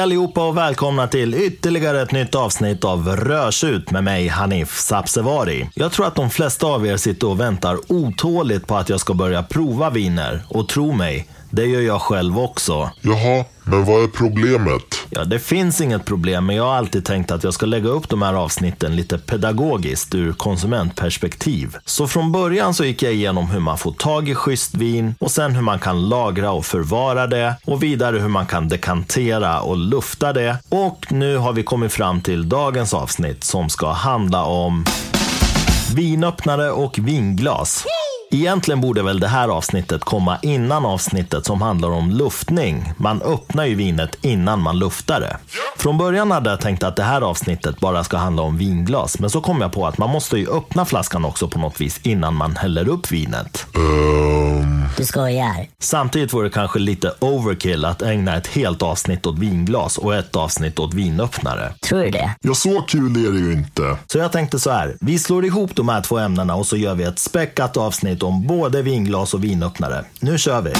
Hej allihopa och välkomna till ytterligare ett nytt avsnitt av Rörsut med mig Hanif Sabsevari. Jag tror att de flesta av er sitter och väntar otåligt på att jag ska börja prova viner. Och tro mig, det gör jag själv också. Jaha, men vad är problemet? Ja, det finns inget problem, men jag har alltid tänkt att jag ska lägga upp de här avsnitten lite pedagogiskt ur konsumentperspektiv. Så från början så gick jag igenom hur man får tag i schysst vin och sen hur man kan lagra och förvara det och vidare hur man kan dekantera och lufta det. Och nu har vi kommit fram till dagens avsnitt som ska handla om vinöppnare och vinglas. Egentligen borde väl det här avsnittet komma innan avsnittet som handlar om luftning. Man öppnar ju vinet innan man luftar det. Från början hade jag tänkt att det här avsnittet bara ska handla om vinglas, men så kom jag på att man måste ju öppna flaskan också på något vis innan man häller upp vinet. Ehm, Du skojar. Samtidigt vore det kanske lite overkill att ägna ett helt avsnitt åt vinglas och ett avsnitt åt vinöppnare. Tror du det? ja, så kul är det ju inte. Så jag tänkte så här, vi slår ihop de här två ämnena och så gör vi ett späckat avsnitt om både vinglas och vinöppnare. Nu kör vi!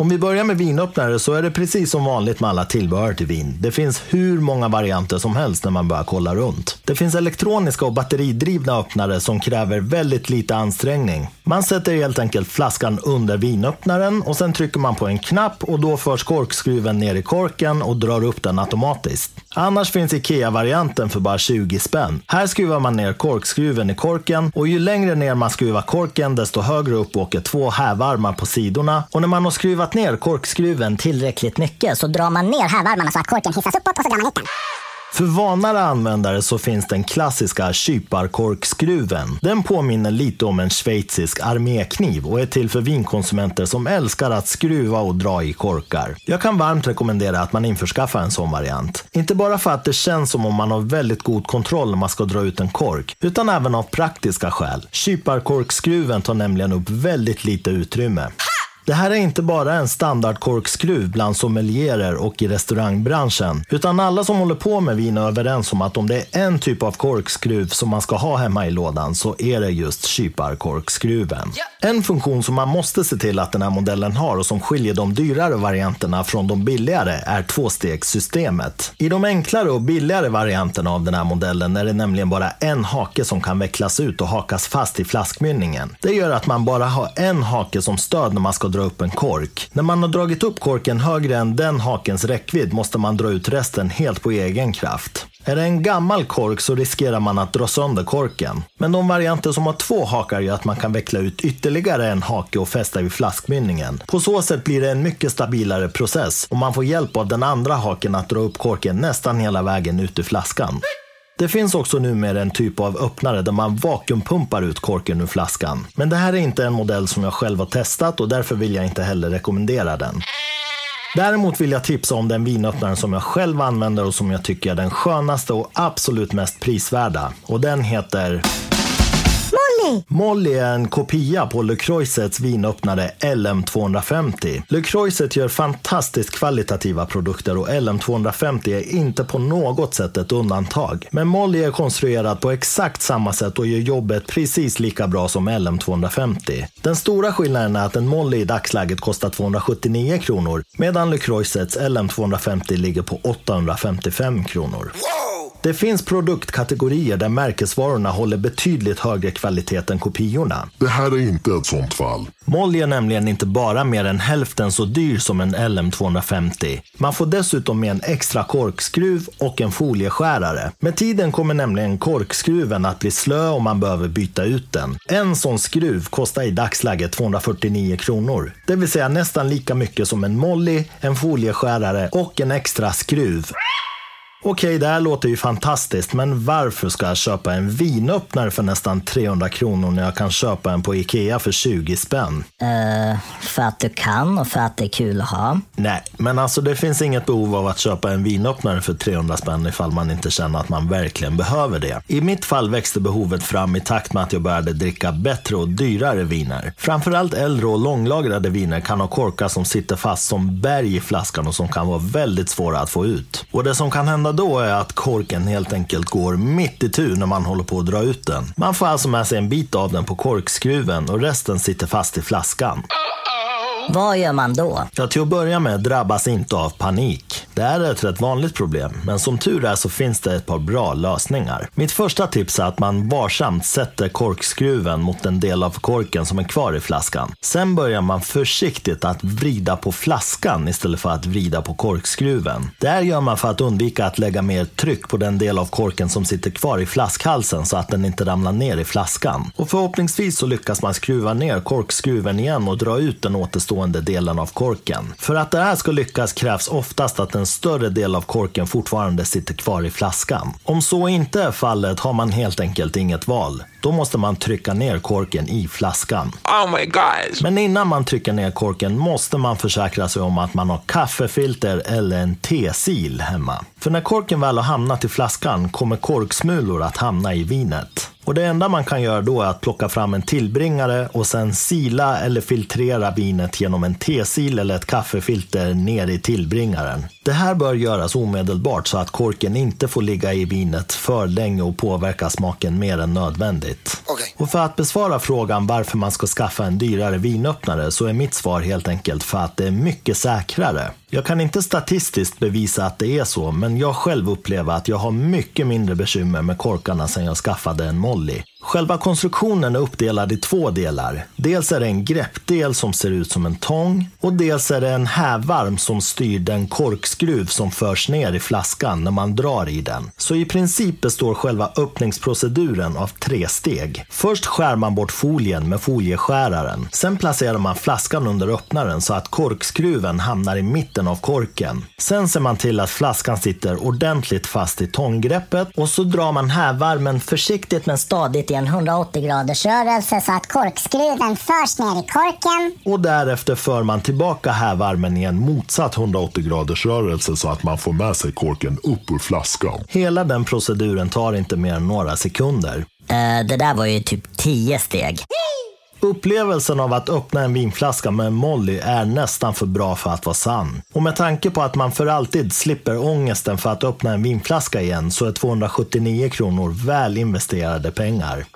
Om vi börjar med vinöppnare så är det precis som vanligt med alla tillbehör till vin. Det finns hur många varianter som helst när man börjar kolla runt. Det finns elektroniska och batteridrivna öppnare som kräver väldigt lite ansträngning. Man sätter helt enkelt flaskan under vinöppnaren och sen trycker man på en knapp och då förs korkskruven ner i korken och drar upp den automatiskt. Annars finns IKEA-varianten för bara 20 spänn. Här skruvar man ner korkskruven i korken och ju längre ner man skruvar korken desto högre upp åker två hävarmar på sidorna. Och när man har skruvat ner korkskruven Tillräckligt mycket så drar man ner hävarmarna så att korken hissas uppåt och så drar man ut den. För vanare användare så finns den klassiska kyparkorkskruven. Den påminner lite om en schweizisk armékniv och är till för vinkonsumenter som älskar att skruva och dra i korkar. Jag kan varmt rekommendera att man införskaffar en sån variant. Inte bara för att det känns som om man har väldigt god kontroll när man ska dra ut en kork, utan även av praktiska skäl. Kyparkorkskruven tar nämligen upp väldigt lite utrymme. Det här är inte bara en standardkorkskruv bland sommelierer och i restaurangbranschen, utan alla som håller på med vin är överens om att om det är en typ av korkskruv som man ska ha hemma i lådan så är det just kyparkorkskruven. En funktion som man måste se till att den här modellen har och som skiljer de dyrare varianterna från de billigare är tvåstegssystemet. I de enklare och billigare varianterna av den här modellen är det nämligen bara en hake som kan vecklas ut och hakas fast i flaskmynningen. Det gör att man bara har en hake som stöd när man ska dra upp en kork. När man har dragit upp korken högre än den hakens räckvidd måste man dra ut resten helt på egen kraft. Är det en gammal kork så riskerar man att dra sönder korken. Men de varianter som har två hakar gör att man kan veckla ut ytterligare en hake och fästa vid flaskmynningen. På så sätt blir det en mycket stabilare process och man får hjälp av den andra haken att dra upp korken nästan hela vägen ut ur flaskan. Det finns också numera en typ av öppnare där man vakuumpumpar ut korken ur flaskan. Men det här är inte en modell som jag själv har testat och därför vill jag inte heller rekommendera den. Däremot vill jag tipsa om den vinöppnaren som jag själv använder och som jag tycker är den skönaste och absolut mest prisvärda. Och den heter Molly! Molly är en kopia på Le Croisets vinöppnare LM250. Le Croiset gör fantastiskt kvalitativa produkter och LM250 är inte på något sätt ett undantag. Men Molly är konstruerad på exakt samma sätt och gör jobbet precis lika bra som LM250. Den stora skillnaden är att en Molly i dagsläget kostar 279 kronor medan Le Croisets LM250 ligger på 855 kronor. Det finns produktkategorier där märkesvarorna håller betydligt högre kvalitet än kopiorna. Det här är inte ett sånt fall. Molly är nämligen inte bara mer än hälften så dyr som en LM250. Man får dessutom med en extra korkskruv och en folieskärare. Med tiden kommer nämligen korkskruven att bli slö och man behöver byta ut den. En sån skruv kostar i dagsläget 249 kronor. Det vill säga nästan lika mycket som en Molly, en folieskärare och en extra skruv. Okej, det här låter ju fantastiskt, men varför ska jag köpa en vinöppnare för nästan 300 kronor när jag kan köpa en på Ikea för 20 spänn? Eh, för att du kan och för att det är kul att ha. Nej, men alltså det finns inget behov av att köpa en vinöppnare för 300 spänn ifall man inte känner att man verkligen behöver det. I mitt fall växte behovet fram i takt med att jag började dricka bättre och dyrare viner. Framförallt äldre och långlagrade viner kan ha korkar som sitter fast som berg i flaskan och som kan vara väldigt svåra att få ut. Och det som kan hända då är att korken helt enkelt går mitt i tur när man håller på att dra ut den. Man får alltså med sig en bit av den på korkskruven och resten sitter fast i flaskan. Vad gör man då? Ja, till att börja med drabbas inte av panik. Det här är ett rätt vanligt problem, men som tur är så finns det ett par bra lösningar. Mitt första tips är att man varsamt sätter korkskruven mot den del av korken som är kvar i flaskan. Sen börjar man försiktigt att vrida på flaskan istället för att vrida på korkskruven. Det här gör man för att undvika att lägga mer tryck på den del av korken som sitter kvar i flaskhalsen så att den inte ramlar ner i flaskan. Och förhoppningsvis så lyckas man skruva ner korkskruven igen och dra ut den återstående delen av korken. För att det här ska lyckas krävs oftast att en större del av korken fortfarande sitter kvar i flaskan. Om så inte är fallet har man helt enkelt inget val. Då måste man trycka ner korken i flaskan. Oh my god. Men innan man trycker ner korken måste man försäkra sig om att man har kaffefilter eller en tesil hemma. För när korken väl har hamnat i flaskan kommer korksmulor att hamna i vinet. Och det enda man kan göra då är att plocka fram en tillbringare och sen sila eller filtrera vinet genom en tesil eller ett kaffefilter ner i tillbringaren. Det här bör göras omedelbart så att korken inte får ligga i vinet för länge och påverka smaken mer än nödvändigt. Okej. Och för att besvara frågan varför man ska skaffa en dyrare vinöppnare så är mitt svar helt enkelt för att det är mycket säkrare. Jag kan inte statistiskt bevisa att det är så, men jag själv upplever att jag har mycket mindre bekymmer med korkarna sedan jag skaffade en Molly. Själva konstruktionen är uppdelad i två delar. Dels är det en greppdel som ser ut som en tång och dels är det en hävarm som styr den korkskruv som förs ner i flaskan när man drar i den. Så i princip består själva öppningsproceduren av tre steg. Först skär man bort folien med folieskäraren. Sen placerar man flaskan under öppnaren så att korkskruven hamnar i mitten av korken. Sen ser man till att flaskan sitter ordentligt fast i tånggreppet och så drar man hävarmen försiktigt men stadigt i en 180 graders rörelse så att korkskruven förs ner i korken. och därefter för man tillbaka hävarmen i en motsatt 180 graders rörelse så att man får med sig korken upp ur flaskan. Hela den proceduren tar inte mer än några sekunder. Eh, det där var ju typ 10 steg. Upplevelsen av att öppna en vinflaska med en Molly är nästan för bra för att vara sann. Och med tanke på att man för alltid slipper ångesten för att öppna en vinflaska igen så är 279 kronor väl investerade pengar.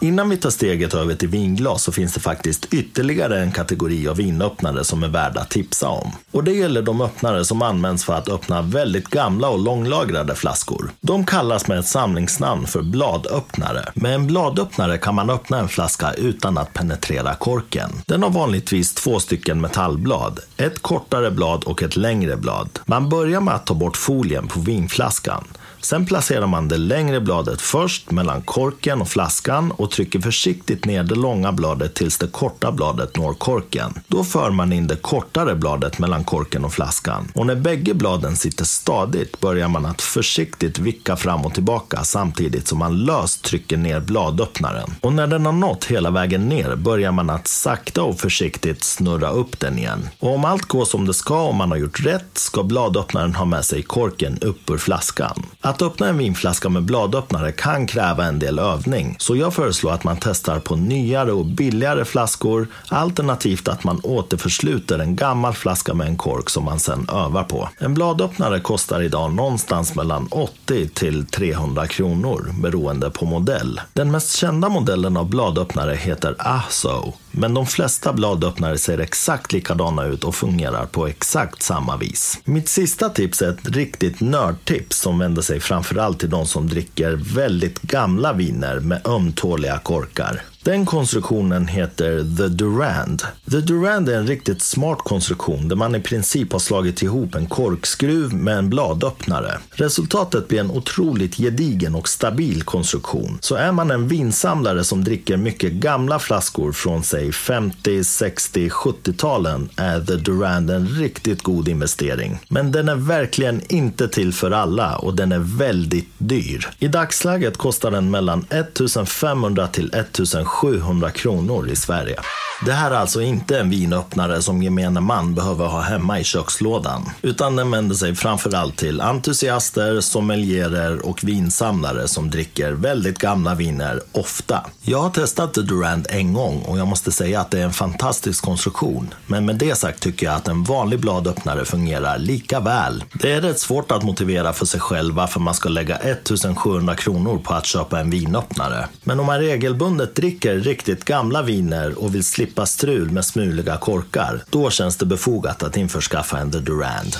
Innan vi tar steget över till vinglas så finns det faktiskt ytterligare en kategori av vinöppnare som är värda att tipsa om. Och det gäller de öppnare som används för att öppna väldigt gamla och långlagrade flaskor. De kallas med ett samlingsnamn för bladöppnare. Med en bladöppnare kan man öppna en flaska utan att penetrera korken. Den har vanligtvis två stycken metallblad. Ett kortare blad och ett längre blad. Man börjar med att ta bort folien på vinflaskan. Sen placerar man det längre bladet först mellan korken och flaskan och trycker försiktigt ner det långa bladet tills det korta bladet når korken. Då för man in det kortare bladet mellan korken och flaskan. Och när bägge bladen sitter stadigt börjar man att försiktigt vicka fram och tillbaka samtidigt som man löst trycker ner bladöppnaren. Och när den har nått hela vägen ner börjar man att sakta och försiktigt snurra upp den igen. Och om allt går som det ska och man har gjort rätt ska bladöppnaren ha med sig korken upp ur flaskan. Att att öppna en vinflaska med bladöppnare kan kräva en del övning, så jag föreslår att man testar på nyare och billigare flaskor, alternativt att man återförsluter en gammal flaska med en kork som man sen övar på. En bladöppnare kostar idag någonstans mellan 80 till 300 kronor beroende på modell. Den mest kända modellen av bladöppnare heter Ahso, men de flesta bladöppnare ser exakt likadana ut och fungerar på exakt samma vis. Mitt sista tips är ett riktigt nördtips som vänder sig framförallt till de som dricker väldigt gamla viner med ömtåliga korkar. Den konstruktionen heter The Durand. The Durand är en riktigt smart konstruktion där man i princip har slagit ihop en korkskruv med en bladöppnare. Resultatet blir en otroligt gedigen och stabil konstruktion. Så är man en vinsamlare som dricker mycket gamla flaskor från sig 50, 60, 70-talen är The Durand en riktigt god investering. Men den är verkligen inte till för alla och den är väldigt dyr. I dagsläget kostar den mellan 1500 till 1700 700 kronor i Sverige. Det här är alltså inte en vinöppnare som gemene man behöver ha hemma i kökslådan, utan den vänder sig framförallt till entusiaster, sommelierer och vinsamlare som dricker väldigt gamla viner ofta. Jag har testat The Durand en gång och jag måste säga att det är en fantastisk konstruktion. Men med det sagt tycker jag att en vanlig bladöppnare fungerar lika väl. Det är rätt svårt att motivera för sig själv varför man ska lägga 1700 kronor på att köpa en vinöppnare. Men om man regelbundet dricker dricker riktigt gamla viner och vill slippa strul med smuliga korkar, då känns det befogat att införskaffa en The Durand.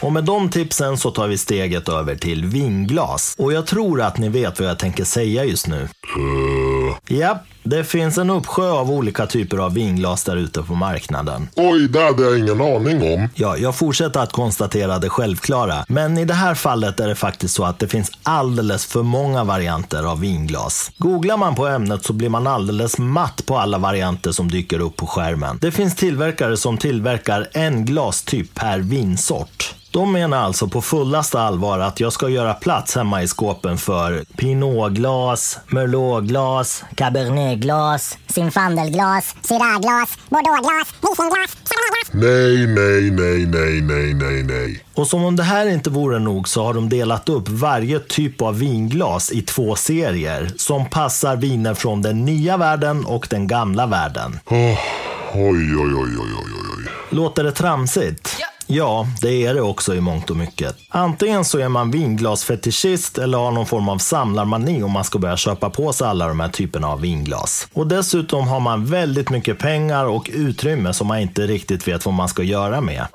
Och med de tipsen så tar vi steget över till vinglas. Och jag tror att ni vet vad jag tänker säga just nu. Eh. Ja, det finns en uppsjö av olika typer av vinglas där ute på marknaden. Oj, det hade jag ingen aning om. Ja, jag fortsätter att konstatera det självklara. Men i det här fallet är det faktiskt så att det finns alldeles för många varianter av vinglas. Googlar man på ämnet så blir man alldeles matt på alla varianter som dyker upp på skärmen. Det finns tillverkare som tillverkar en glastyp per vinsort. De menar alltså på fullaste allvar att jag ska göra plats hemma i skåpen för Pinotglas, Merlotglas, Cabernetglas, Zinfandelglas, Syrahglas, Bordeauxglas, Chardonnay-glas. Nej, nej, nej, nej, nej, nej, nej. Och som om det här inte vore nog så har de delat upp varje typ av vinglas i två serier som passar viner från den nya världen och den gamla världen. Åh, oj, oj, oj, oj, oj, oj. Låter det tramsigt? Ja, Ja, det är det också i mångt och mycket. Antingen så är man vinglasfetischist eller har någon form av samlarmani om man ska börja köpa på sig alla de här typerna av vinglas. Och dessutom har man väldigt mycket pengar och utrymme som man inte riktigt vet vad man ska göra med.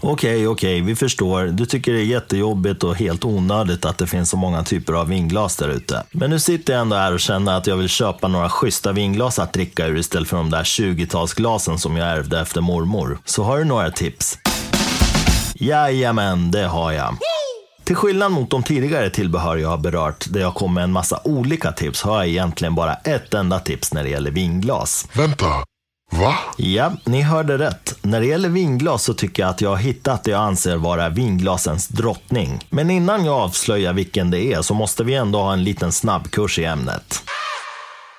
Okej, okej, vi förstår. Du tycker det är jättejobbigt och helt onödigt att det finns så många typer av vinglas där ute. Men nu sitter jag ändå här och känner att jag vill köpa några schyssta vinglas att dricka ur istället för de där 20-talsglasen som jag ärvde efter mormor. Så har du några tips? Jajamän, det har jag. Till skillnad mot de tidigare tillbehör jag har berört, där jag kom med en massa olika tips, har jag egentligen bara ett enda tips när det gäller vinglas. Vänta. Va? Ja, ni hörde rätt. När det gäller vinglas så tycker jag att jag har hittat det jag anser vara vinglasens drottning. Men innan jag avslöjar vilken det är så måste vi ändå ha en liten snabbkurs i ämnet.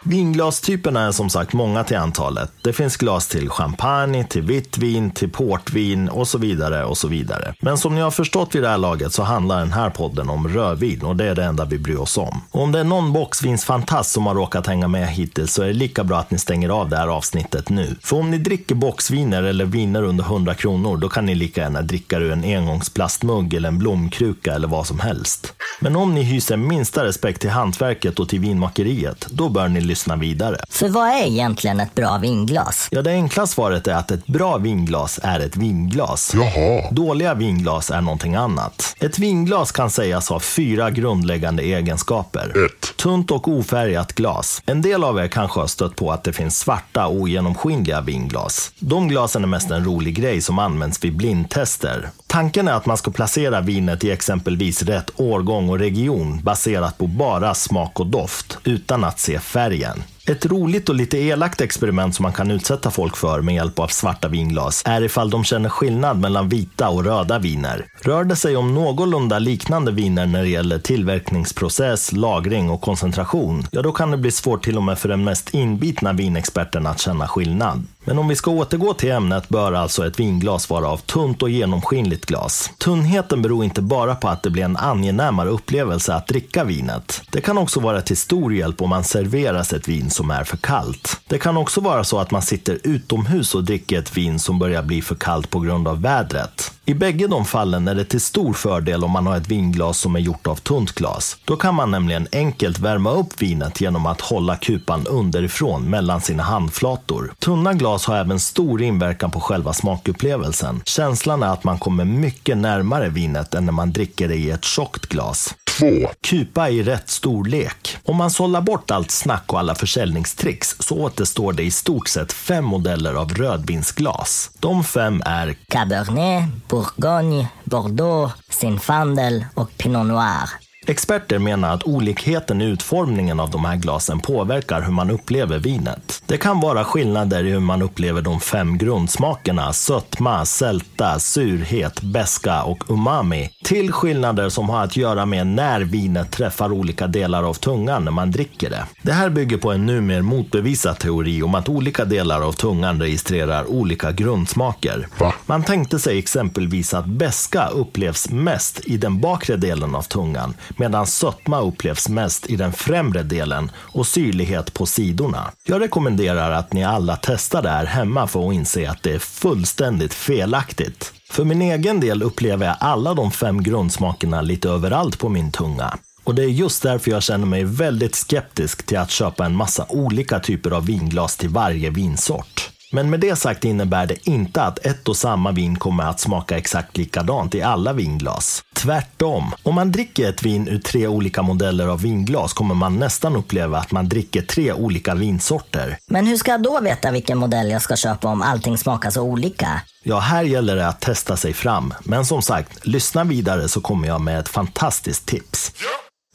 Vinglastyperna är som sagt många till antalet. Det finns glas till champagne, till vitt vin, till portvin och så vidare och så vidare. Men som ni har förstått vid det här laget så handlar den här podden om rödvin och det är det enda vi bryr oss om. Och om det är någon boxvinsfantast som har råkat hänga med hittills så är det lika bra att ni stänger av det här avsnittet nu. För om ni dricker boxviner eller viner under 100 kronor då kan ni lika gärna dricka ur en engångsplastmugg eller en blomkruka eller vad som helst. Men om ni hyser minsta respekt till hantverket och till vinmakeriet, då bör ni lyssna vidare. För vad är egentligen ett bra vinglas? Ja, det enkla svaret är att ett bra vinglas är ett vinglas. Jaha. Dåliga vinglas är någonting annat. Ett vinglas kan sägas ha fyra grundläggande egenskaper. 1. Tunt och ofärgat glas. En del av er kanske har stött på att det finns svarta ogenomskinliga vinglas. De glasen är mest en rolig grej som används vid blindtester. Tanken är att man ska placera vinet i exempelvis rätt årgång och region baserat på bara smak och doft, utan att se färgen. Ett roligt och lite elakt experiment som man kan utsätta folk för med hjälp av svarta vinglas är ifall de känner skillnad mellan vita och röda viner. Rör det sig om någorlunda liknande viner när det gäller tillverkningsprocess, lagring och koncentration, ja då kan det bli svårt till och med för den mest inbitna vinexperten att känna skillnad. Men om vi ska återgå till ämnet bör alltså ett vinglas vara av tunt och genomskinligt glas. Tunnheten beror inte bara på att det blir en angenämare upplevelse att dricka vinet. Det kan också vara till stor hjälp om man serveras ett vin som är för kallt. Det kan också vara så att man sitter utomhus och dricker ett vin som börjar bli för kallt på grund av vädret. I bägge de fallen är det till stor fördel om man har ett vinglas som är gjort av tunt glas. Då kan man nämligen enkelt värma upp vinet genom att hålla kupan underifrån mellan sina handflator. Tunna glas har även stor inverkan på själva smakupplevelsen. Känslan är att man kommer mycket närmare vinet än när man dricker det i ett tjockt glas. 2. Kupa i rätt storlek. Om man sållar bort allt snack och alla försäljningstricks så återstår det i stort sett fem modeller av rödvinsglas. De fem är Cabernet, Bourgogne, Bordeaux, Zinfandel och Pinot Noir. Experter menar att olikheten i utformningen av de här glasen påverkar hur man upplever vinet. Det kan vara skillnader i hur man upplever de fem grundsmakerna sötma, sälta, surhet, beska och umami. Till skillnader som har att göra med när vinet träffar olika delar av tungan när man dricker det. Det här bygger på en numer motbevisad teori om att olika delar av tungan registrerar olika grundsmaker. Man tänkte sig exempelvis att beska upplevs mest i den bakre delen av tungan medan sötma upplevs mest i den främre delen och syrlighet på sidorna. Jag rekommenderar att ni alla testar det här hemma för att inse att det är fullständigt felaktigt. För min egen del upplever jag alla de fem grundsmakerna lite överallt på min tunga. Och det är just därför jag känner mig väldigt skeptisk till att köpa en massa olika typer av vinglas till varje vinsort. Men med det sagt innebär det inte att ett och samma vin kommer att smaka exakt likadant i alla vinglas. Tvärtom. Om man dricker ett vin ur tre olika modeller av vinglas kommer man nästan uppleva att man dricker tre olika vinsorter. Men hur ska jag då veta vilken modell jag ska köpa om allting smakar så olika? Ja, här gäller det att testa sig fram. Men som sagt, lyssna vidare så kommer jag med ett fantastiskt tips.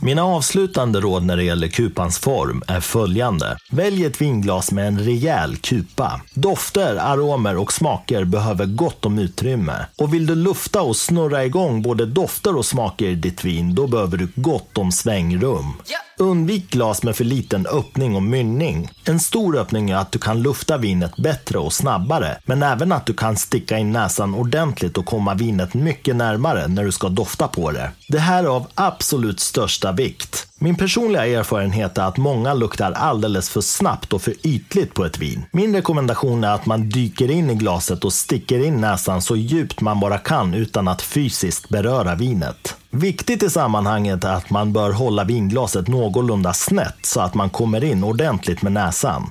Mina avslutande råd när det gäller kupans form är följande. Välj ett vinglas med en rejäl kupa. Dofter, aromer och smaker behöver gott om utrymme. Och vill du lufta och snurra igång både dofter och smaker i ditt vin, då behöver du gott om svängrum. Undvik glas med för liten öppning och mynning. En stor öppning är att du kan lufta vinet bättre och snabbare, men även att du kan sticka in näsan ordentligt och komma vinet mycket närmare när du ska dofta på det. Det här är av absolut största vikt. Min personliga erfarenhet är att många luktar alldeles för snabbt och för ytligt på ett vin. Min rekommendation är att man dyker in i glaset och sticker in näsan så djupt man bara kan utan att fysiskt beröra vinet. Viktigt i sammanhanget är att man bör hålla vinglaset någorlunda snett så att man kommer in ordentligt med näsan.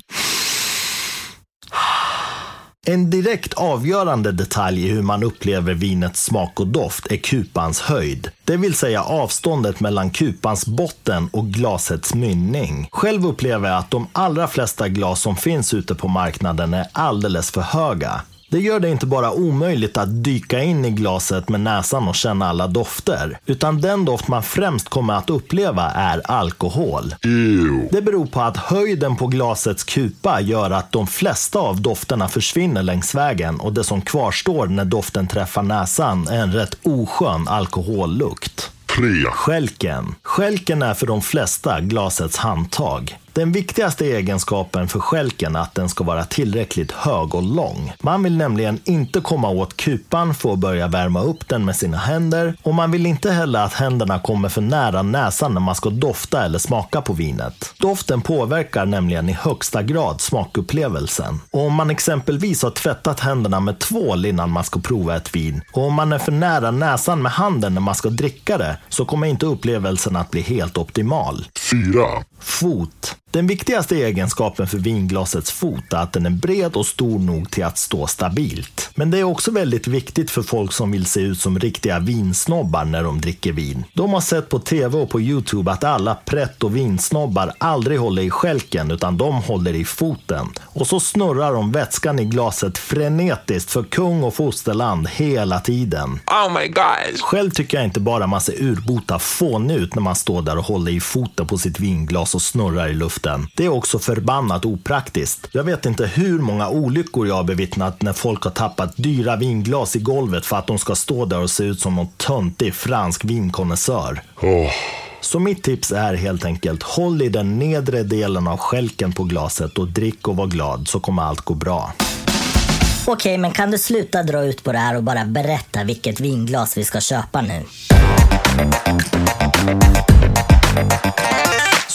En direkt avgörande detalj i hur man upplever vinets smak och doft är kupans höjd. Det vill säga avståndet mellan kupans botten och glasets mynning. Själv upplever jag att de allra flesta glas som finns ute på marknaden är alldeles för höga. Det gör det inte bara omöjligt att dyka in i glaset med näsan och känna alla dofter, utan den doft man främst kommer att uppleva är alkohol. Ew. Det beror på att höjden på glasets kupa gör att de flesta av dofterna försvinner längs vägen och det som kvarstår när doften träffar näsan är en rätt oskön alkohollukt. Tre. Skälken. Skälken är för de flesta glasets handtag. Den viktigaste egenskapen för skälken är att den ska vara tillräckligt hög och lång. Man vill nämligen inte komma åt kupan för att börja värma upp den med sina händer och man vill inte heller att händerna kommer för nära näsan när man ska dofta eller smaka på vinet. Doften påverkar nämligen i högsta grad smakupplevelsen. Och om man exempelvis har tvättat händerna med tvål innan man ska prova ett vin och om man är för nära näsan med handen när man ska dricka det så kommer inte upplevelsen att bli helt optimal. Fyra. Fot. Den viktigaste egenskapen för vinglasets fot är att den är bred och stor nog till att stå stabilt. Men det är också väldigt viktigt för folk som vill se ut som riktiga vinsnobbar när de dricker vin. De har sett på tv och på Youtube att alla prätt och vinsnobbar aldrig håller i skälken utan de håller i foten. Och så snurrar de vätskan i glaset frenetiskt för kung och fosterland hela tiden. Oh my god. Själv tycker jag inte bara man ser urbota fånig ut när man står där och håller i foten på sitt vinglas och snurrar i luften. Det är också förbannat opraktiskt. Jag vet inte hur många olyckor jag har bevittnat när folk har tappat dyra vinglas i golvet för att de ska stå där och se ut som någon töntig fransk vinkonnässör. Åh. Så mitt tips är helt enkelt håll i den nedre delen av skälken på glaset och drick och var glad så kommer allt gå bra. Okej, men kan du sluta dra ut på det här och bara berätta vilket vinglas vi ska köpa nu?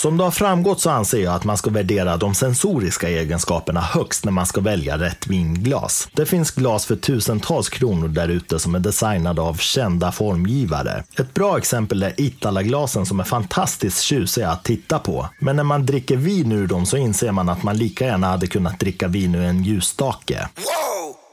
Som det har framgått så anser jag att man ska värdera de sensoriska egenskaperna högst när man ska välja rätt vinglas. Det finns glas för tusentals kronor där ute som är designade av kända formgivare. Ett bra exempel är Italaglasen som är fantastiskt tjusiga att titta på. Men när man dricker vin ur dem så inser man att man lika gärna hade kunnat dricka vin ur en ljusstake.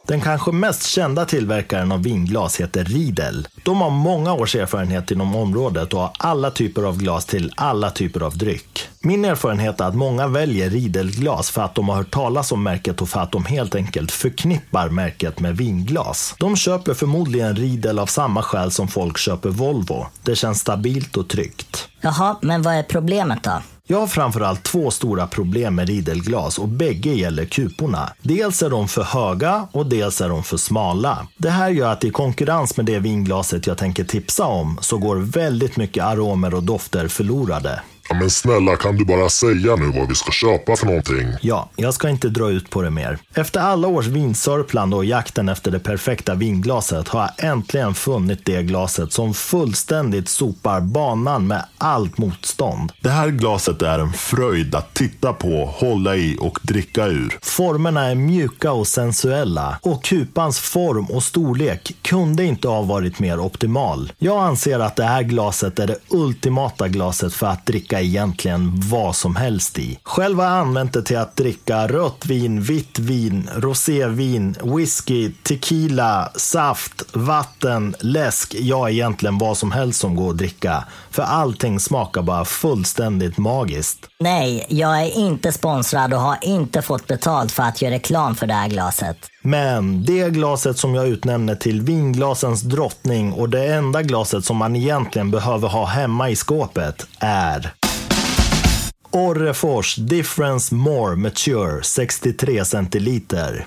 Den kanske mest kända tillverkaren av vinglas heter Riedel. De har många års erfarenhet inom området och har alla typer av glas till alla typer av dryck. Min erfarenhet är att många väljer Riedelglas för att de har hört talas om märket och för att de helt enkelt förknippar märket med vinglas. De köper förmodligen Riedel av samma skäl som folk köper Volvo. Det känns stabilt och tryggt. Jaha, men vad är problemet då? Jag har framförallt två stora problem med ridelglas och bägge gäller kuporna. Dels är de för höga och dels är de för smala. Det här gör att i konkurrens med det vinglaset jag tänker tipsa om så går väldigt mycket aromer och dofter förlorade. Ja, men snälla kan du bara säga nu vad vi ska köpa för någonting? Ja, jag ska inte dra ut på det mer. Efter alla års vinsörplande och jakten efter det perfekta vinglaset har jag äntligen funnit det glaset som fullständigt sopar banan med allt motstånd. Det här glaset är en fröjd att titta på, hålla i och dricka ur. Formerna är mjuka och sensuella och kupans form och storlek kunde inte ha varit mer optimal. Jag anser att det här glaset är det ultimata glaset för att dricka egentligen vad som helst i. Själv har jag använt det till att dricka rött vin, vitt vin, rosévin, whisky, tequila, saft, vatten, läsk, ja egentligen vad som helst som går att dricka. För allting smakar bara fullständigt magiskt. Nej, jag är inte sponsrad och har inte fått betalt för att göra reklam för det här glaset. Men det glaset som jag utnämner till vinglasens drottning och det enda glaset som man egentligen behöver ha hemma i skåpet är Orrefors Difference More Mature 63 centiliter.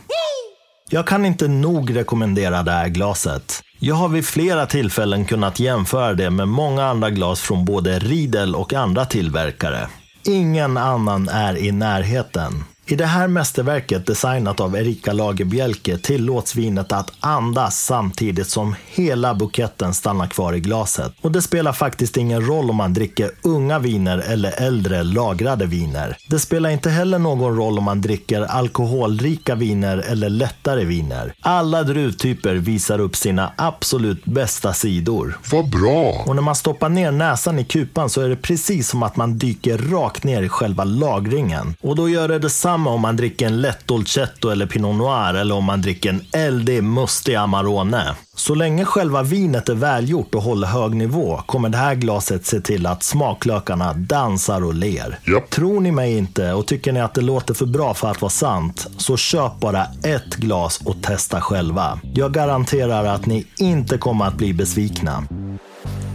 Jag kan inte nog rekommendera det här glaset. Jag har vid flera tillfällen kunnat jämföra det med många andra glas från både Riedel och andra tillverkare. Ingen annan är i närheten. I det här mästerverket designat av Erika Lagerbielke tillåts vinet att andas samtidigt som hela buketten stannar kvar i glaset. Och det spelar faktiskt ingen roll om man dricker unga viner eller äldre lagrade viner. Det spelar inte heller någon roll om man dricker alkoholrika viner eller lättare viner. Alla druvtyper visar upp sina absolut bästa sidor. Vad bra! Och när man stoppar ner näsan i kupan så är det precis som att man dyker rakt ner i själva lagringen. Och då gör det detsamma om man dricker en lätt dolcetto eller pinot noir eller om man dricker en LD Musti Amarone. Så länge själva vinet är välgjort och håller hög nivå kommer det här glaset se till att smaklökarna dansar och ler. Japp. Tror ni mig inte och tycker ni att det låter för bra för att vara sant, så köp bara ett glas och testa själva. Jag garanterar att ni inte kommer att bli besvikna.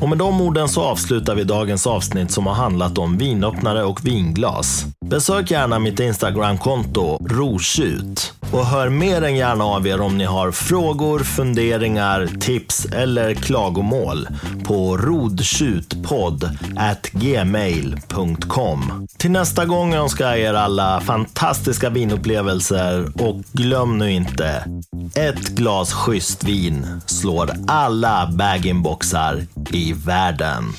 Och med de orden så avslutar vi dagens avsnitt som har handlat om vinöppnare och vinglas. Besök gärna mitt Instagramkonto rotjut och hör mer än gärna av er om ni har frågor, funderingar, tips eller klagomål på rodtjutpodd@gmail.com. Till nästa gång önskar jag er alla fantastiska vinupplevelser och glöm nu inte, ett glas schysst vin slår alla bag-in-boxar i världen.